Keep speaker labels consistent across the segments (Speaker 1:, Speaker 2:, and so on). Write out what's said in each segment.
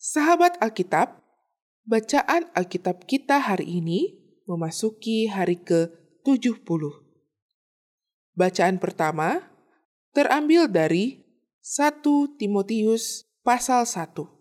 Speaker 1: Sahabat Alkitab, bacaan Alkitab kita hari ini memasuki hari ke-70. Bacaan pertama terambil dari 1 Timotius pasal 1.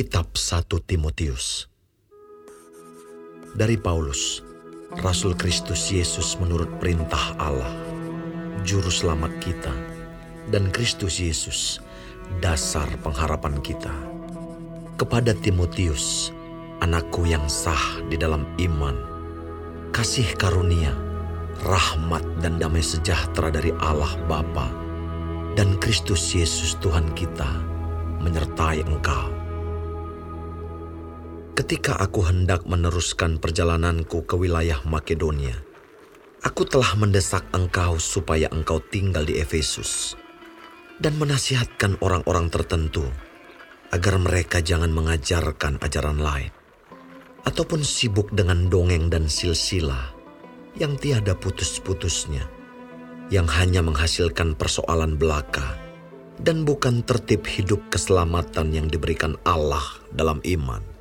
Speaker 2: Kitab 1 Timotius Dari Paulus, Rasul Kristus Yesus menurut perintah Allah, Juru Selamat kita, dan Kristus Yesus, dasar pengharapan kita. Kepada Timotius, anakku yang sah di dalam iman, kasih karunia, rahmat dan damai sejahtera dari Allah Bapa dan Kristus Yesus Tuhan kita menyertai engkau ketika aku hendak meneruskan perjalananku ke wilayah Makedonia, aku telah mendesak engkau supaya engkau tinggal di Efesus dan menasihatkan orang-orang tertentu agar mereka jangan mengajarkan ajaran lain ataupun sibuk dengan dongeng dan silsilah yang tiada putus-putusnya, yang hanya menghasilkan persoalan belaka dan bukan tertib hidup keselamatan yang diberikan Allah dalam iman.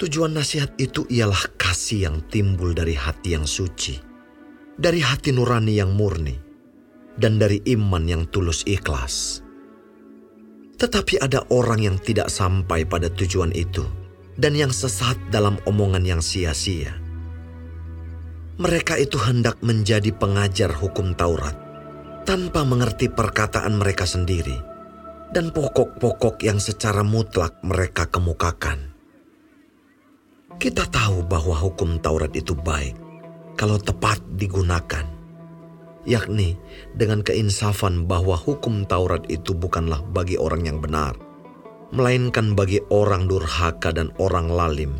Speaker 2: Tujuan nasihat itu ialah kasih yang timbul dari hati yang suci, dari hati nurani yang murni, dan dari iman yang tulus ikhlas. Tetapi ada orang yang tidak sampai pada tujuan itu, dan yang sesat dalam omongan yang sia-sia. Mereka itu hendak menjadi pengajar hukum Taurat, tanpa mengerti perkataan mereka sendiri, dan pokok-pokok yang secara mutlak mereka kemukakan kita tahu bahwa hukum Taurat itu baik kalau tepat digunakan, yakni dengan keinsafan bahwa hukum Taurat itu bukanlah bagi orang yang benar, melainkan bagi orang durhaka dan orang lalim,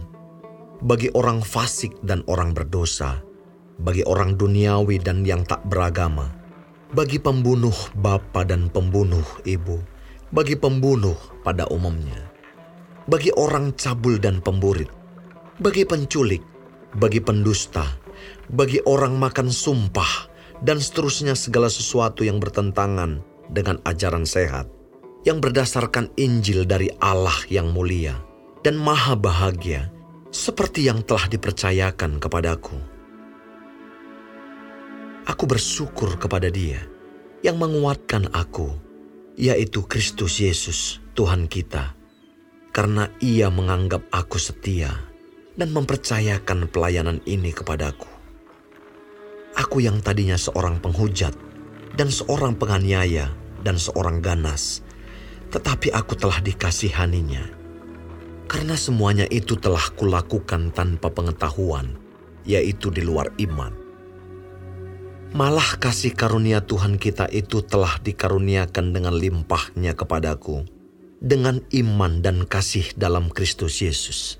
Speaker 2: bagi orang fasik dan orang berdosa, bagi orang duniawi dan yang tak beragama, bagi pembunuh bapa dan pembunuh ibu, bagi pembunuh pada umumnya, bagi orang cabul dan pemburit, bagi penculik, bagi pendusta, bagi orang makan sumpah, dan seterusnya segala sesuatu yang bertentangan dengan ajaran sehat, yang berdasarkan Injil dari Allah yang mulia dan maha bahagia, seperti yang telah dipercayakan kepadaku. Aku bersyukur kepada Dia yang menguatkan aku, yaitu Kristus Yesus, Tuhan kita, karena Ia menganggap aku setia dan mempercayakan pelayanan ini kepadaku. Aku yang tadinya seorang penghujat dan seorang penganiaya dan seorang ganas, tetapi aku telah dikasihaninya. Karena semuanya itu telah kulakukan tanpa pengetahuan, yaitu di luar iman. Malah kasih karunia Tuhan kita itu telah dikaruniakan dengan limpahnya kepadaku, dengan iman dan kasih dalam Kristus Yesus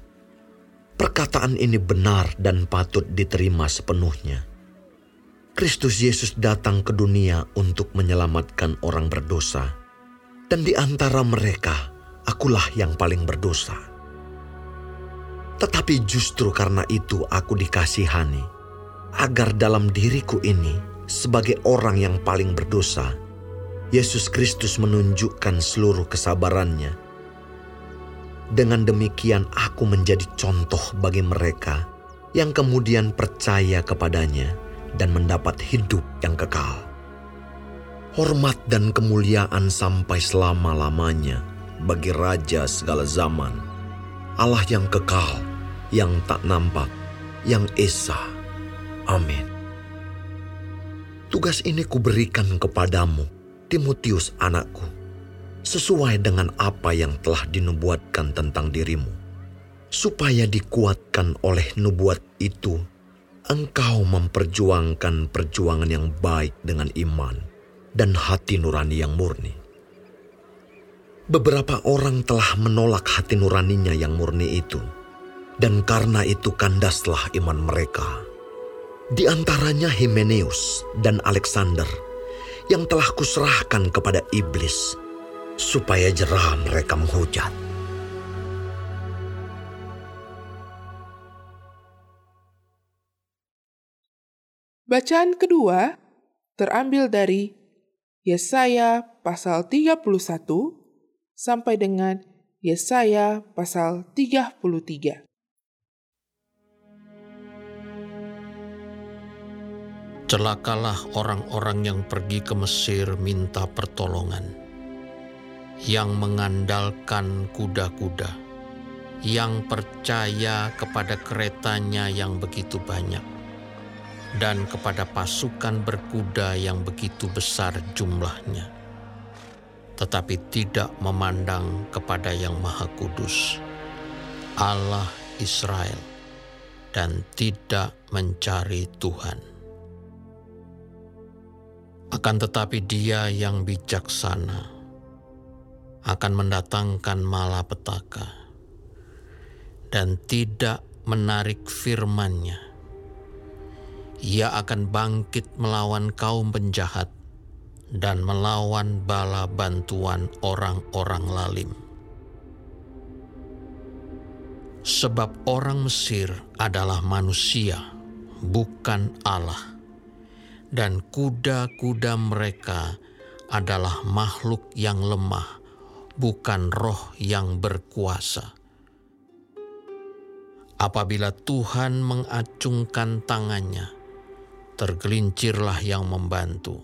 Speaker 2: Perkataan ini benar dan patut diterima sepenuhnya. Kristus Yesus datang ke dunia untuk menyelamatkan orang berdosa, dan di antara mereka, akulah yang paling berdosa. Tetapi justru karena itu aku dikasihani, agar dalam diriku ini, sebagai orang yang paling berdosa, Yesus Kristus menunjukkan seluruh kesabarannya dengan demikian aku menjadi contoh bagi mereka yang kemudian percaya kepadanya dan mendapat hidup yang kekal. Hormat dan kemuliaan sampai selama-lamanya bagi Raja segala zaman, Allah yang kekal, yang tak nampak, yang esa. Amin. Tugas ini kuberikan kepadamu Timotius anakku, sesuai dengan apa yang telah dinubuatkan tentang dirimu, supaya dikuatkan oleh nubuat itu, engkau memperjuangkan perjuangan yang baik dengan iman dan hati nurani yang murni. Beberapa orang telah menolak hati nuraninya yang murni itu, dan karena itu kandaslah iman mereka. Di antaranya Himeneus dan Alexander, yang telah kuserahkan kepada iblis, supaya jerah mereka menghujat.
Speaker 1: Bacaan kedua terambil dari Yesaya pasal 31 sampai dengan Yesaya pasal 33.
Speaker 3: Celakalah orang-orang yang pergi ke Mesir minta pertolongan, yang mengandalkan kuda-kuda, yang percaya kepada keretanya yang begitu banyak, dan kepada pasukan berkuda yang begitu besar jumlahnya, tetapi tidak memandang kepada Yang Maha Kudus, Allah Israel, dan tidak mencari Tuhan. Akan tetapi dia yang bijaksana akan mendatangkan malapetaka dan tidak menarik firmannya. Ia akan bangkit melawan kaum penjahat dan melawan bala bantuan orang-orang lalim. Sebab orang Mesir adalah manusia, bukan Allah dan kuda-kuda mereka adalah makhluk yang lemah, bukan roh yang berkuasa. Apabila Tuhan mengacungkan tangannya, tergelincirlah yang membantu,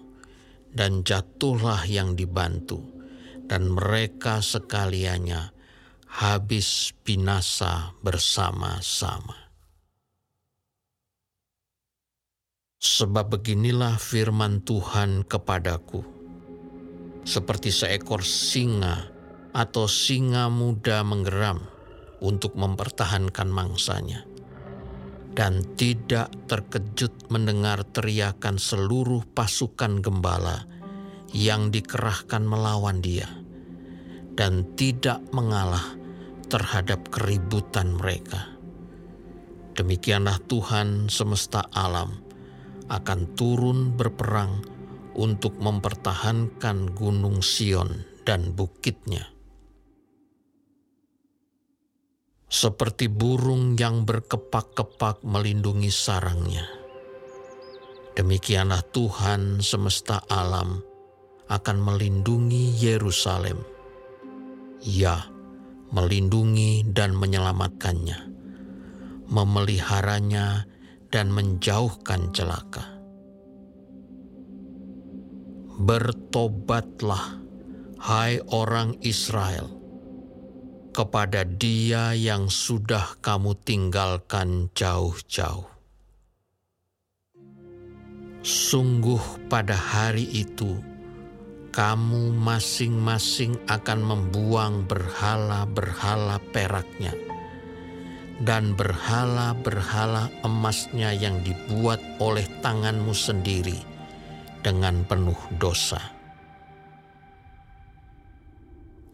Speaker 3: dan jatuhlah yang dibantu, dan mereka sekaliannya habis binasa bersama-sama. Sebab beginilah firman Tuhan kepadaku. Seperti seekor singa atau singa muda menggeram untuk mempertahankan mangsanya. Dan tidak terkejut mendengar teriakan seluruh pasukan gembala yang dikerahkan melawan dia. Dan tidak mengalah terhadap keributan mereka. Demikianlah Tuhan semesta alam akan turun berperang untuk mempertahankan Gunung Sion dan bukitnya. Seperti burung yang berkepak-kepak melindungi sarangnya, demikianlah Tuhan semesta alam akan melindungi Yerusalem. Ya, melindungi dan menyelamatkannya, memeliharanya dan menjauhkan celaka. Bertobatlah, hai orang Israel, kepada Dia yang sudah kamu tinggalkan jauh-jauh. Sungguh, pada hari itu kamu masing-masing akan membuang berhala-berhala peraknya dan berhala-berhala emasnya yang dibuat oleh tanganmu sendiri dengan penuh dosa.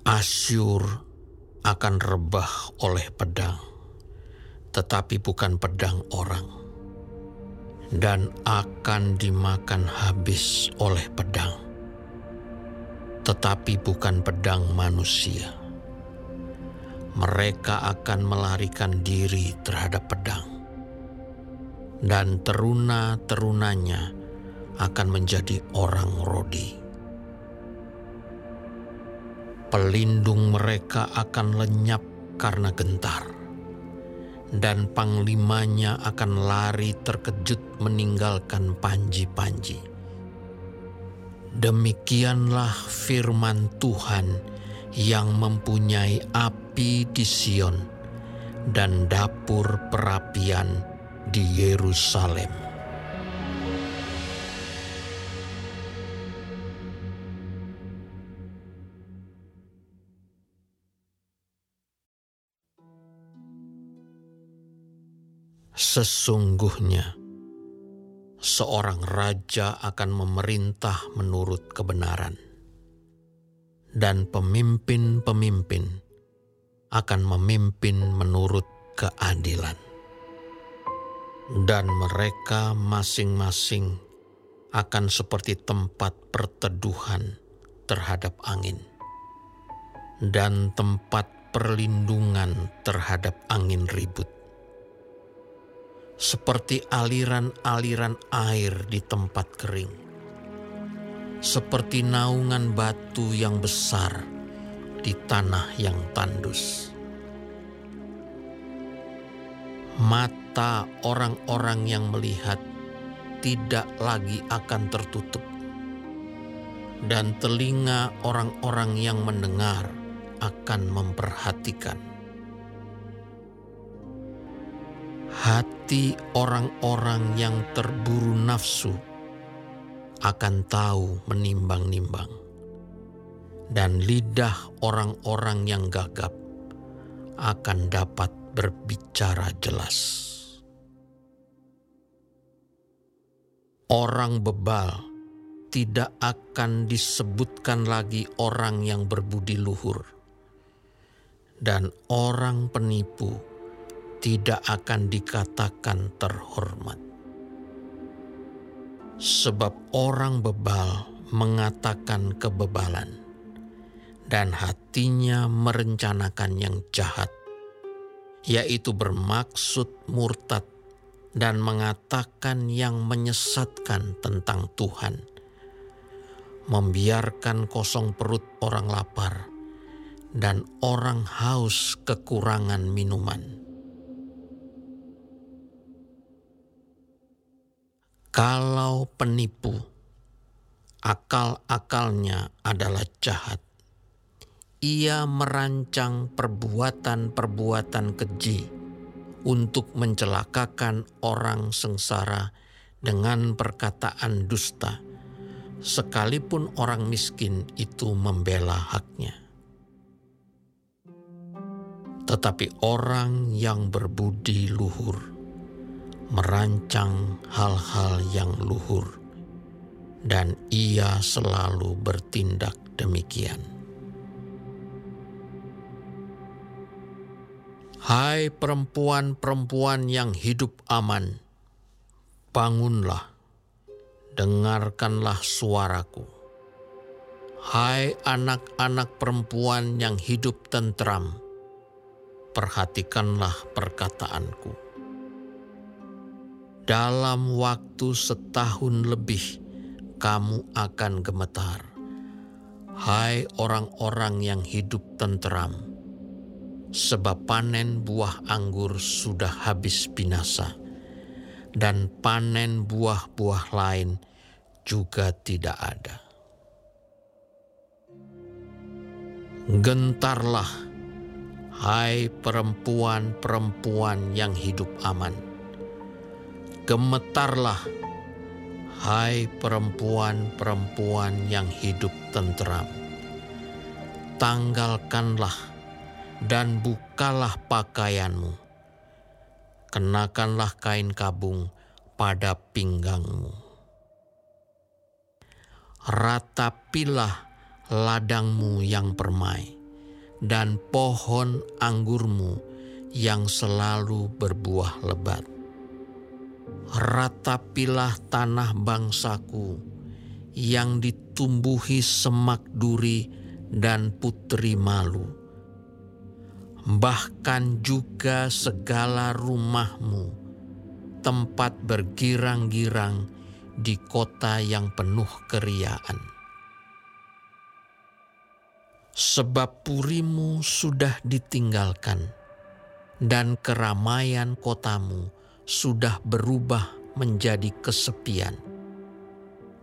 Speaker 3: Asyur akan rebah oleh pedang, tetapi bukan pedang orang, dan akan dimakan habis oleh pedang, tetapi bukan pedang manusia mereka akan melarikan diri terhadap pedang, dan teruna-terunanya akan menjadi orang rodi. Pelindung mereka akan lenyap karena gentar, dan panglimanya akan lari terkejut meninggalkan panji-panji. Demikianlah firman Tuhan yang mempunyai api di Sion dan dapur perapian di Yerusalem. Sesungguhnya, seorang raja akan memerintah menurut kebenaran, dan pemimpin-pemimpin akan memimpin menurut keadilan, dan mereka masing-masing akan seperti tempat perteduhan terhadap angin, dan tempat perlindungan terhadap angin ribut seperti aliran-aliran air di tempat kering, seperti naungan batu yang besar di tanah yang tandus. Mata orang-orang yang melihat tidak lagi akan tertutup, dan telinga orang-orang yang mendengar akan memperhatikan hati orang-orang yang terburu nafsu akan tahu menimbang-nimbang, dan lidah orang-orang yang gagap akan dapat berbicara jelas. Orang bebal tidak akan disebutkan lagi orang yang berbudi luhur, dan orang penipu tidak akan dikatakan terhormat. Sebab orang bebal mengatakan kebebalan, dan hatinya merencanakan yang jahat, yaitu bermaksud murtad dan mengatakan yang menyesatkan tentang Tuhan, membiarkan kosong perut orang lapar, dan orang haus kekurangan minuman Kalau penipu, akal-akalnya adalah jahat. Ia merancang perbuatan-perbuatan keji untuk mencelakakan orang sengsara dengan perkataan dusta, sekalipun orang miskin itu membela haknya. Tetapi orang yang berbudi luhur merancang hal-hal yang luhur, dan ia selalu bertindak demikian. Hai perempuan-perempuan yang hidup aman, bangunlah, dengarkanlah suaraku. Hai anak-anak perempuan yang hidup tentram, perhatikanlah perkataanku dalam waktu setahun lebih kamu akan gemetar. Hai orang-orang yang hidup tenteram, sebab panen buah anggur sudah habis binasa, dan panen buah-buah lain juga tidak ada. Gentarlah, hai perempuan-perempuan yang hidup aman Gemetarlah, hai perempuan-perempuan yang hidup tentram. Tanggalkanlah dan bukalah pakaianmu. Kenakanlah kain kabung pada pinggangmu. Ratapilah ladangmu yang permai dan pohon anggurmu yang selalu berbuah lebat ratapilah tanah bangsaku yang ditumbuhi semak duri dan putri malu. Bahkan juga segala rumahmu, tempat bergirang-girang di kota yang penuh keriaan. Sebab purimu sudah ditinggalkan, dan keramaian kotamu sudah berubah menjadi kesepian.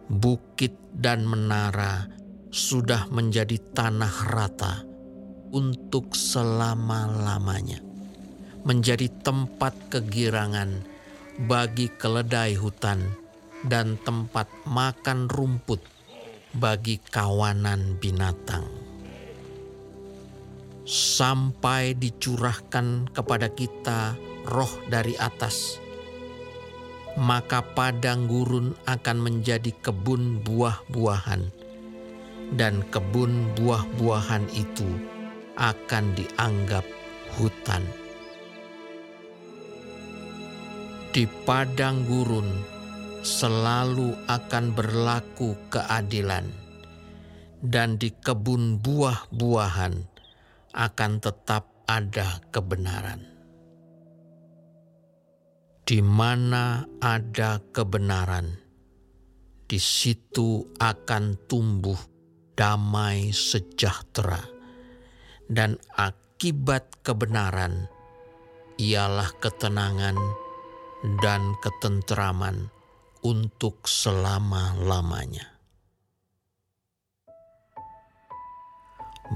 Speaker 3: Bukit dan menara sudah menjadi tanah rata untuk selama-lamanya, menjadi tempat kegirangan bagi keledai hutan dan tempat makan rumput bagi kawanan binatang. Sampai dicurahkan kepada kita roh dari atas, maka padang gurun akan menjadi kebun buah-buahan, dan kebun buah-buahan itu akan dianggap hutan. Di padang gurun selalu akan berlaku keadilan, dan di kebun buah-buahan akan tetap ada kebenaran. Di mana ada kebenaran, di situ akan tumbuh damai sejahtera, dan akibat kebenaran ialah ketenangan dan ketenteraman untuk selama-lamanya.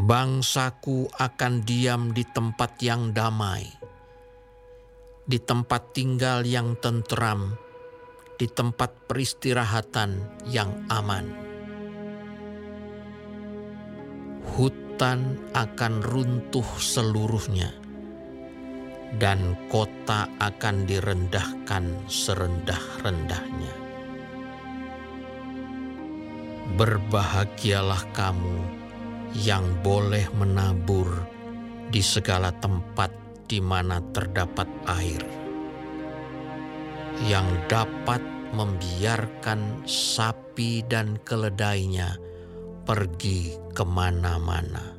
Speaker 3: Bangsaku akan diam di tempat yang damai, di tempat tinggal yang tentram, di tempat peristirahatan yang aman. Hutan akan runtuh seluruhnya dan kota akan direndahkan serendah-rendahnya. Berbahagialah kamu yang boleh menabur di segala tempat di mana terdapat air, yang dapat membiarkan sapi dan keledainya pergi ke mana-mana.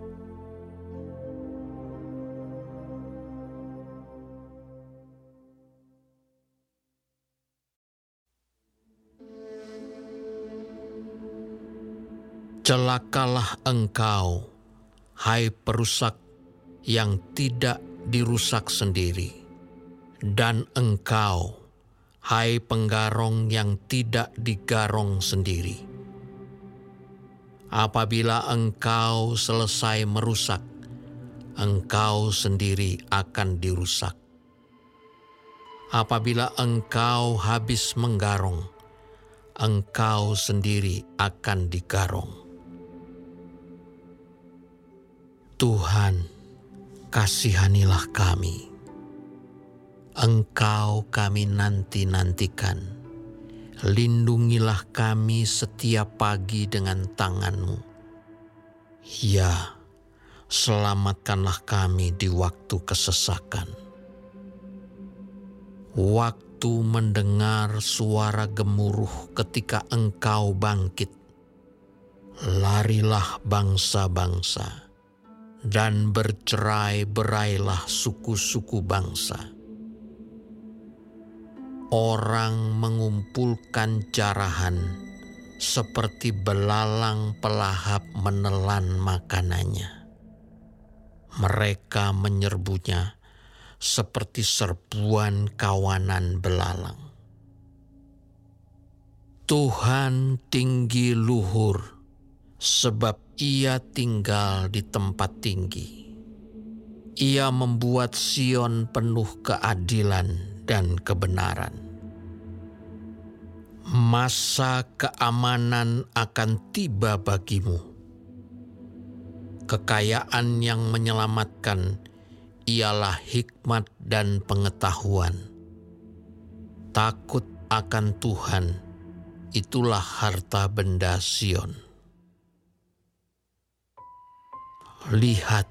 Speaker 3: Celakalah engkau, hai perusak yang tidak dirusak sendiri, dan engkau, hai penggarong yang tidak digarong sendiri. Apabila engkau selesai merusak, engkau sendiri akan dirusak. Apabila engkau habis menggarong, engkau sendiri akan digarong. Tuhan, kasihanilah kami. Engkau kami nanti-nantikan. Lindungilah kami setiap pagi dengan tanganmu. Ya, selamatkanlah kami di waktu kesesakan. Waktu mendengar suara gemuruh ketika engkau bangkit. Larilah bangsa-bangsa dan bercerai-berailah suku-suku bangsa. Orang mengumpulkan jarahan seperti belalang pelahap menelan makanannya. Mereka menyerbunya seperti serbuan kawanan belalang. Tuhan tinggi luhur sebab ia tinggal di tempat tinggi. Ia membuat Sion penuh keadilan dan kebenaran. Masa keamanan akan tiba bagimu. Kekayaan yang menyelamatkan ialah hikmat dan pengetahuan. Takut akan Tuhan, itulah harta benda Sion. Lihat,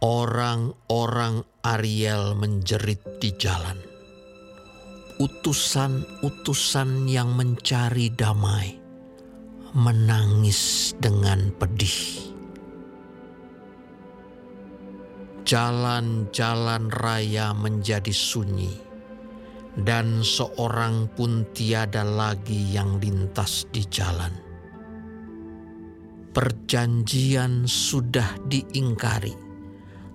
Speaker 3: orang-orang Ariel menjerit di jalan. Utusan-utusan yang mencari damai menangis dengan pedih. Jalan-jalan raya menjadi sunyi, dan seorang pun tiada lagi yang lintas di jalan perjanjian sudah diingkari,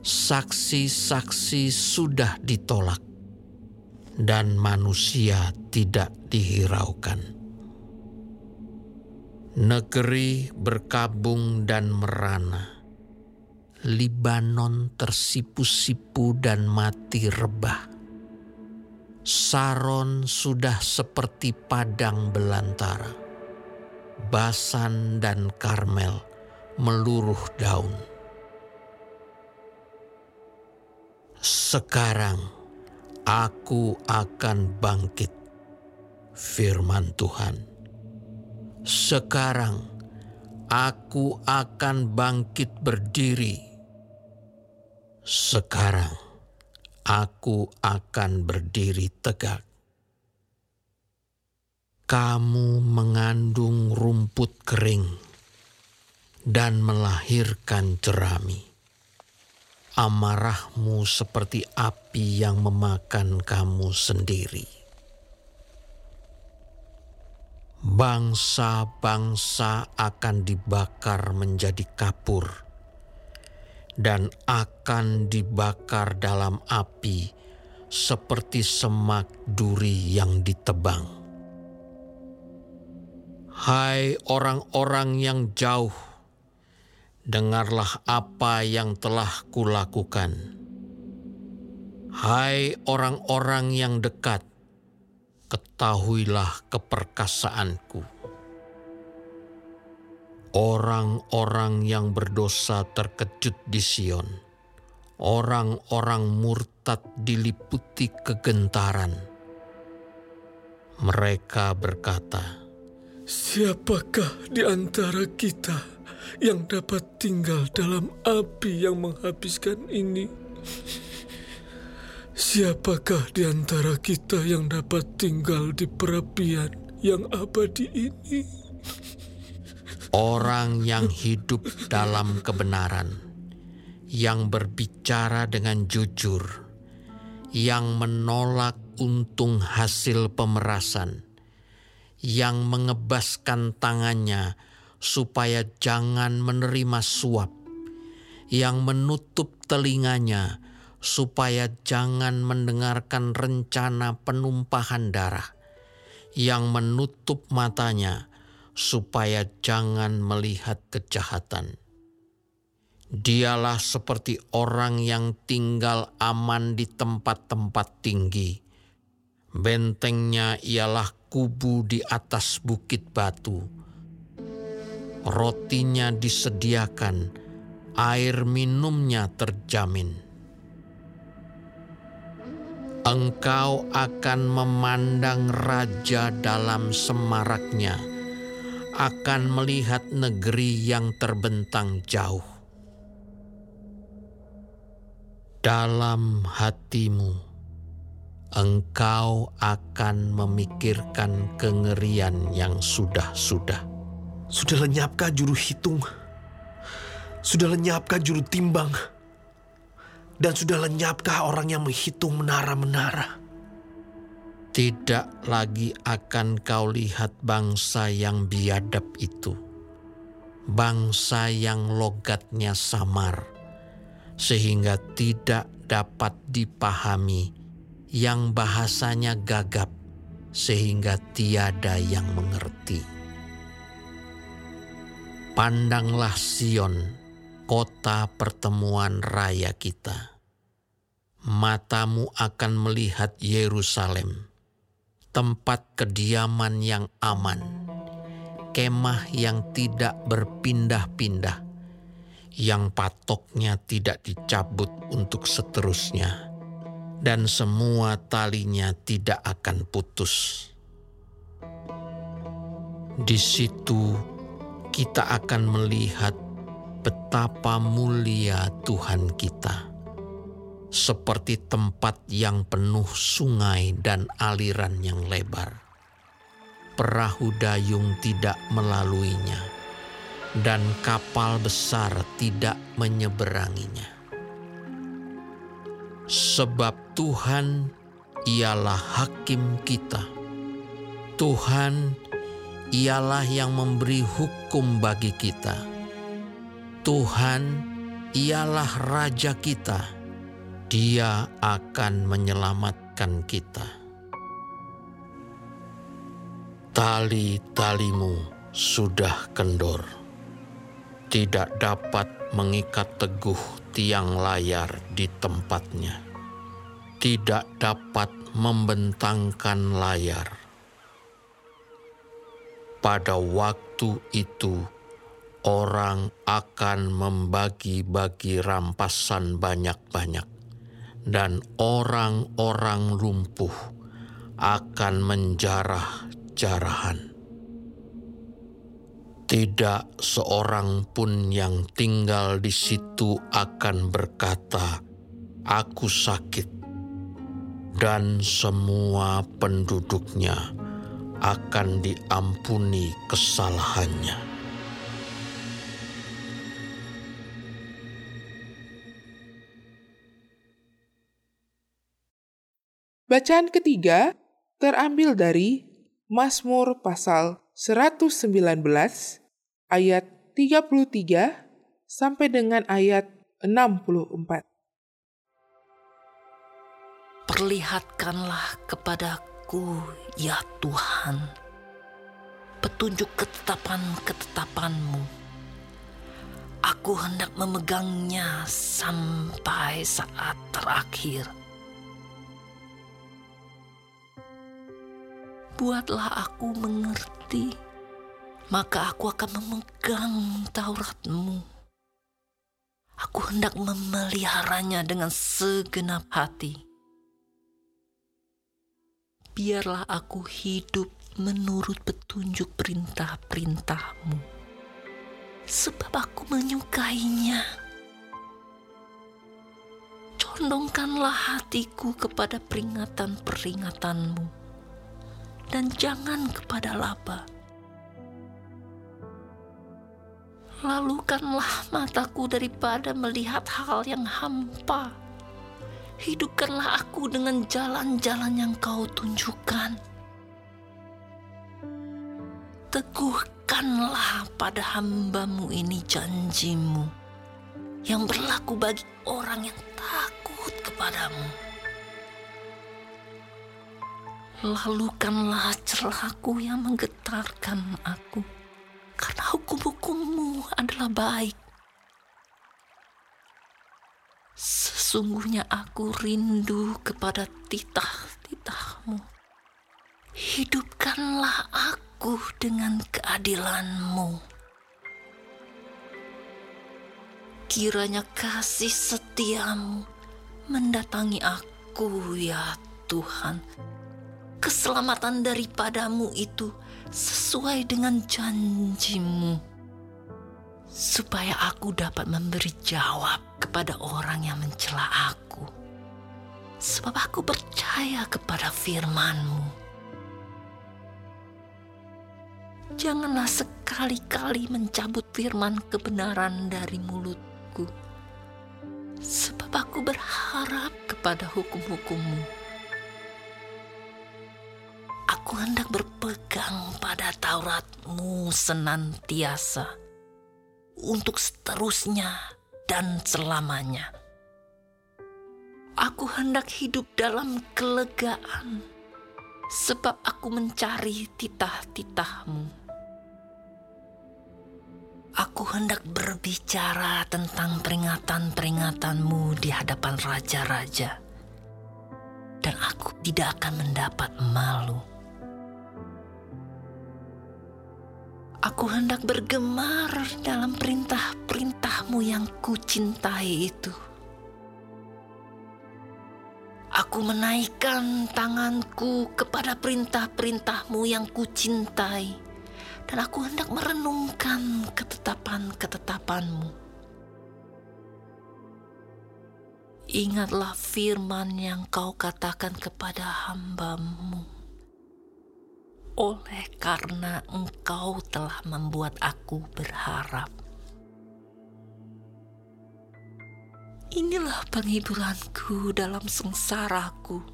Speaker 3: saksi-saksi sudah ditolak, dan manusia tidak dihiraukan. Negeri berkabung dan merana, Libanon tersipu-sipu dan mati rebah. Saron sudah seperti padang belantara Basan dan Karmel meluruh daun. Sekarang Aku akan bangkit, firman Tuhan. Sekarang aku akan bangkit berdiri. Sekarang aku akan berdiri tegak. Kamu mengandung rumput kering dan melahirkan jerami amarahmu seperti api yang memakan kamu sendiri. Bangsa-bangsa akan dibakar menjadi kapur dan akan dibakar dalam api seperti semak duri yang ditebang. Hai orang-orang yang jauh, dengarlah apa yang telah kulakukan. Hai orang-orang yang dekat, ketahuilah keperkasaanku. Orang-orang yang berdosa terkejut di Sion. Orang-orang murtad diliputi kegentaran. Mereka berkata,
Speaker 4: Siapakah di antara kita yang dapat tinggal dalam api yang menghabiskan ini? Siapakah di antara kita yang dapat tinggal di perapian yang abadi ini?
Speaker 3: Orang yang hidup dalam kebenaran, yang berbicara dengan jujur, yang menolak untung hasil pemerasan, yang mengebaskan tangannya supaya jangan menerima suap, yang menutup telinganya supaya jangan mendengarkan rencana penumpahan darah, yang menutup matanya supaya jangan melihat kejahatan. Dialah seperti orang yang tinggal aman di tempat-tempat tinggi. Bentengnya ialah kubu di atas bukit batu rotinya disediakan, air minumnya terjamin. Engkau akan memandang raja dalam semaraknya, akan melihat negeri yang terbentang jauh. Dalam hatimu, engkau akan memikirkan kengerian yang sudah-sudah
Speaker 4: sudah lenyapkah juru hitung? Sudah lenyapkah juru timbang? Dan sudah lenyapkah orang yang menghitung menara-menara?
Speaker 3: Tidak lagi akan kau lihat bangsa yang biadab itu, bangsa yang logatnya samar, sehingga tidak dapat dipahami, yang bahasanya gagap, sehingga tiada yang mengerti. Pandanglah Sion, kota pertemuan raya kita. Matamu akan melihat Yerusalem, tempat kediaman yang aman, kemah yang tidak berpindah-pindah, yang patoknya tidak dicabut untuk seterusnya, dan semua talinya tidak akan putus. Di situ kita akan melihat betapa mulia Tuhan kita, seperti tempat yang penuh sungai dan aliran yang lebar. Perahu dayung tidak melaluinya, dan kapal besar tidak menyeberanginya. Sebab Tuhan ialah hakim kita. Tuhan ialah yang memberi hukum bagi kita. Tuhan ialah Raja kita. Dia akan menyelamatkan kita. Tali-talimu sudah kendor. Tidak dapat mengikat teguh tiang layar di tempatnya. Tidak dapat membentangkan layar pada waktu itu orang akan membagi-bagi rampasan banyak-banyak, dan orang-orang lumpuh akan menjarah-jarahan. Tidak seorang pun yang tinggal di situ akan berkata, "Aku sakit," dan semua penduduknya akan diampuni kesalahannya.
Speaker 1: Bacaan ketiga terambil dari Mazmur pasal 119 ayat 33 sampai dengan ayat 64.
Speaker 5: Perlihatkanlah kepadaku, ya Tuhan, petunjuk ketetapan-ketetapanmu. Aku hendak memegangnya sampai saat terakhir. Buatlah aku mengerti, maka aku akan memegang Tauratmu. Aku hendak memeliharanya dengan segenap hati biarlah aku hidup menurut petunjuk perintah-perintahmu. Sebab aku menyukainya. Condongkanlah hatiku kepada peringatan-peringatanmu. Dan jangan kepada laba. Lalukanlah mataku daripada melihat hal yang hampa hidupkanlah aku dengan jalan-jalan yang kau tunjukkan. Teguhkanlah pada hambamu ini janjimu yang berlaku bagi orang yang takut kepadamu. Lalukanlah celahku yang menggetarkan aku, karena hukum-hukummu adalah baik. Sesungguhnya aku rindu kepada titah-titahmu. Hidupkanlah aku dengan keadilanmu. Kiranya kasih setiamu mendatangi aku ya Tuhan. Keselamatan daripadamu itu sesuai dengan janjimu supaya aku dapat memberi jawab kepada orang yang mencela aku. Sebab aku percaya kepada firman-Mu. Janganlah sekali-kali mencabut firman kebenaran dari mulutku. Sebab aku berharap kepada hukum-hukum-Mu. Aku hendak berpegang pada Taurat-Mu senantiasa untuk seterusnya dan selamanya. Aku hendak hidup dalam kelegaan, sebab aku mencari titah-titahmu. Aku hendak berbicara tentang peringatan-peringatanmu di hadapan raja-raja, dan aku tidak akan mendapat malu. Aku hendak bergemar dalam perintah-perintahmu yang kucintai itu. Aku menaikkan tanganku kepada perintah-perintahmu yang kucintai. Dan aku hendak merenungkan ketetapan-ketetapanmu. Ingatlah firman yang kau katakan kepada hambamu oleh karena engkau telah membuat aku berharap. Inilah penghiburanku dalam sengsaraku,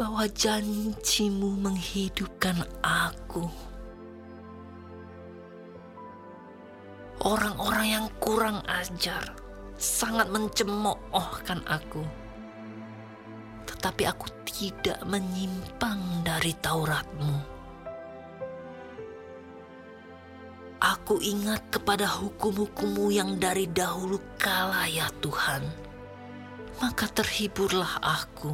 Speaker 5: bahwa janjimu menghidupkan aku. Orang-orang yang kurang ajar sangat mencemoohkan aku tetapi aku tidak menyimpang dari Tauratmu. Aku ingat kepada hukum-hukummu yang dari dahulu kala ya Tuhan. Maka terhiburlah aku.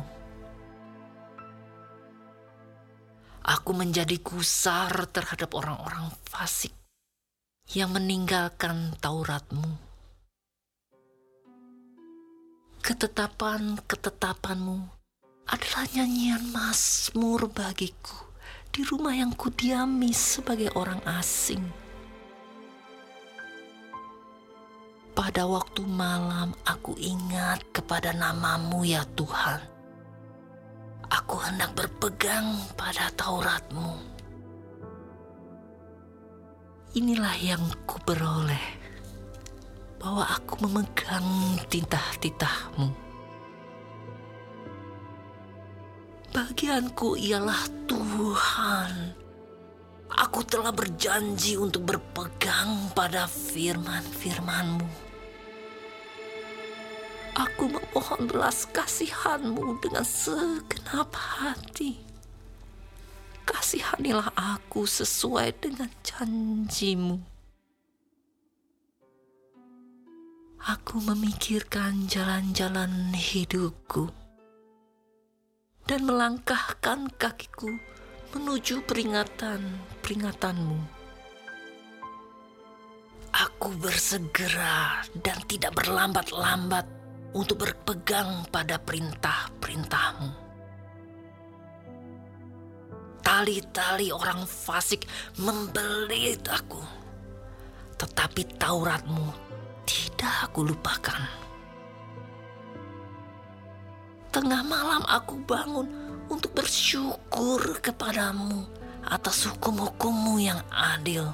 Speaker 5: Aku menjadi gusar terhadap orang-orang fasik yang meninggalkan Tauratmu. Ketetapan-ketetapanmu adalah nyanyian Mazmur bagiku di rumah yang kudiami sebagai orang asing. Pada waktu malam aku ingat kepada namamu ya Tuhan. Aku hendak berpegang pada Tauratmu. Inilah yang kuperoleh bahwa aku memegang titah-titahmu. Bagianku ialah Tuhan. Aku telah berjanji untuk berpegang pada firman-firmanmu. Aku memohon belas kasihanmu dengan segenap hati. Kasihanilah aku sesuai dengan janjimu. aku memikirkan jalan-jalan hidupku dan melangkahkan kakiku menuju peringatan-peringatanmu. Aku bersegera dan tidak berlambat-lambat untuk berpegang pada perintah-perintahmu. Tali-tali orang fasik membelit aku, tetapi Tauratmu tidak aku lupakan. Tengah malam aku bangun untuk bersyukur kepadamu atas hukum-hukummu yang adil.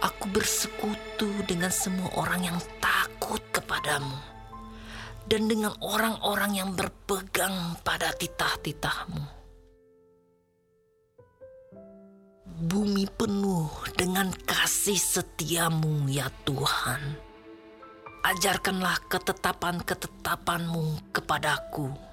Speaker 5: Aku bersekutu dengan semua orang yang takut kepadamu dan dengan orang-orang yang berpegang pada titah-titahmu. bumi penuh dengan kasih setiamu ya Tuhan. Ajarkanlah ketetapan-ketetapanmu kepadaku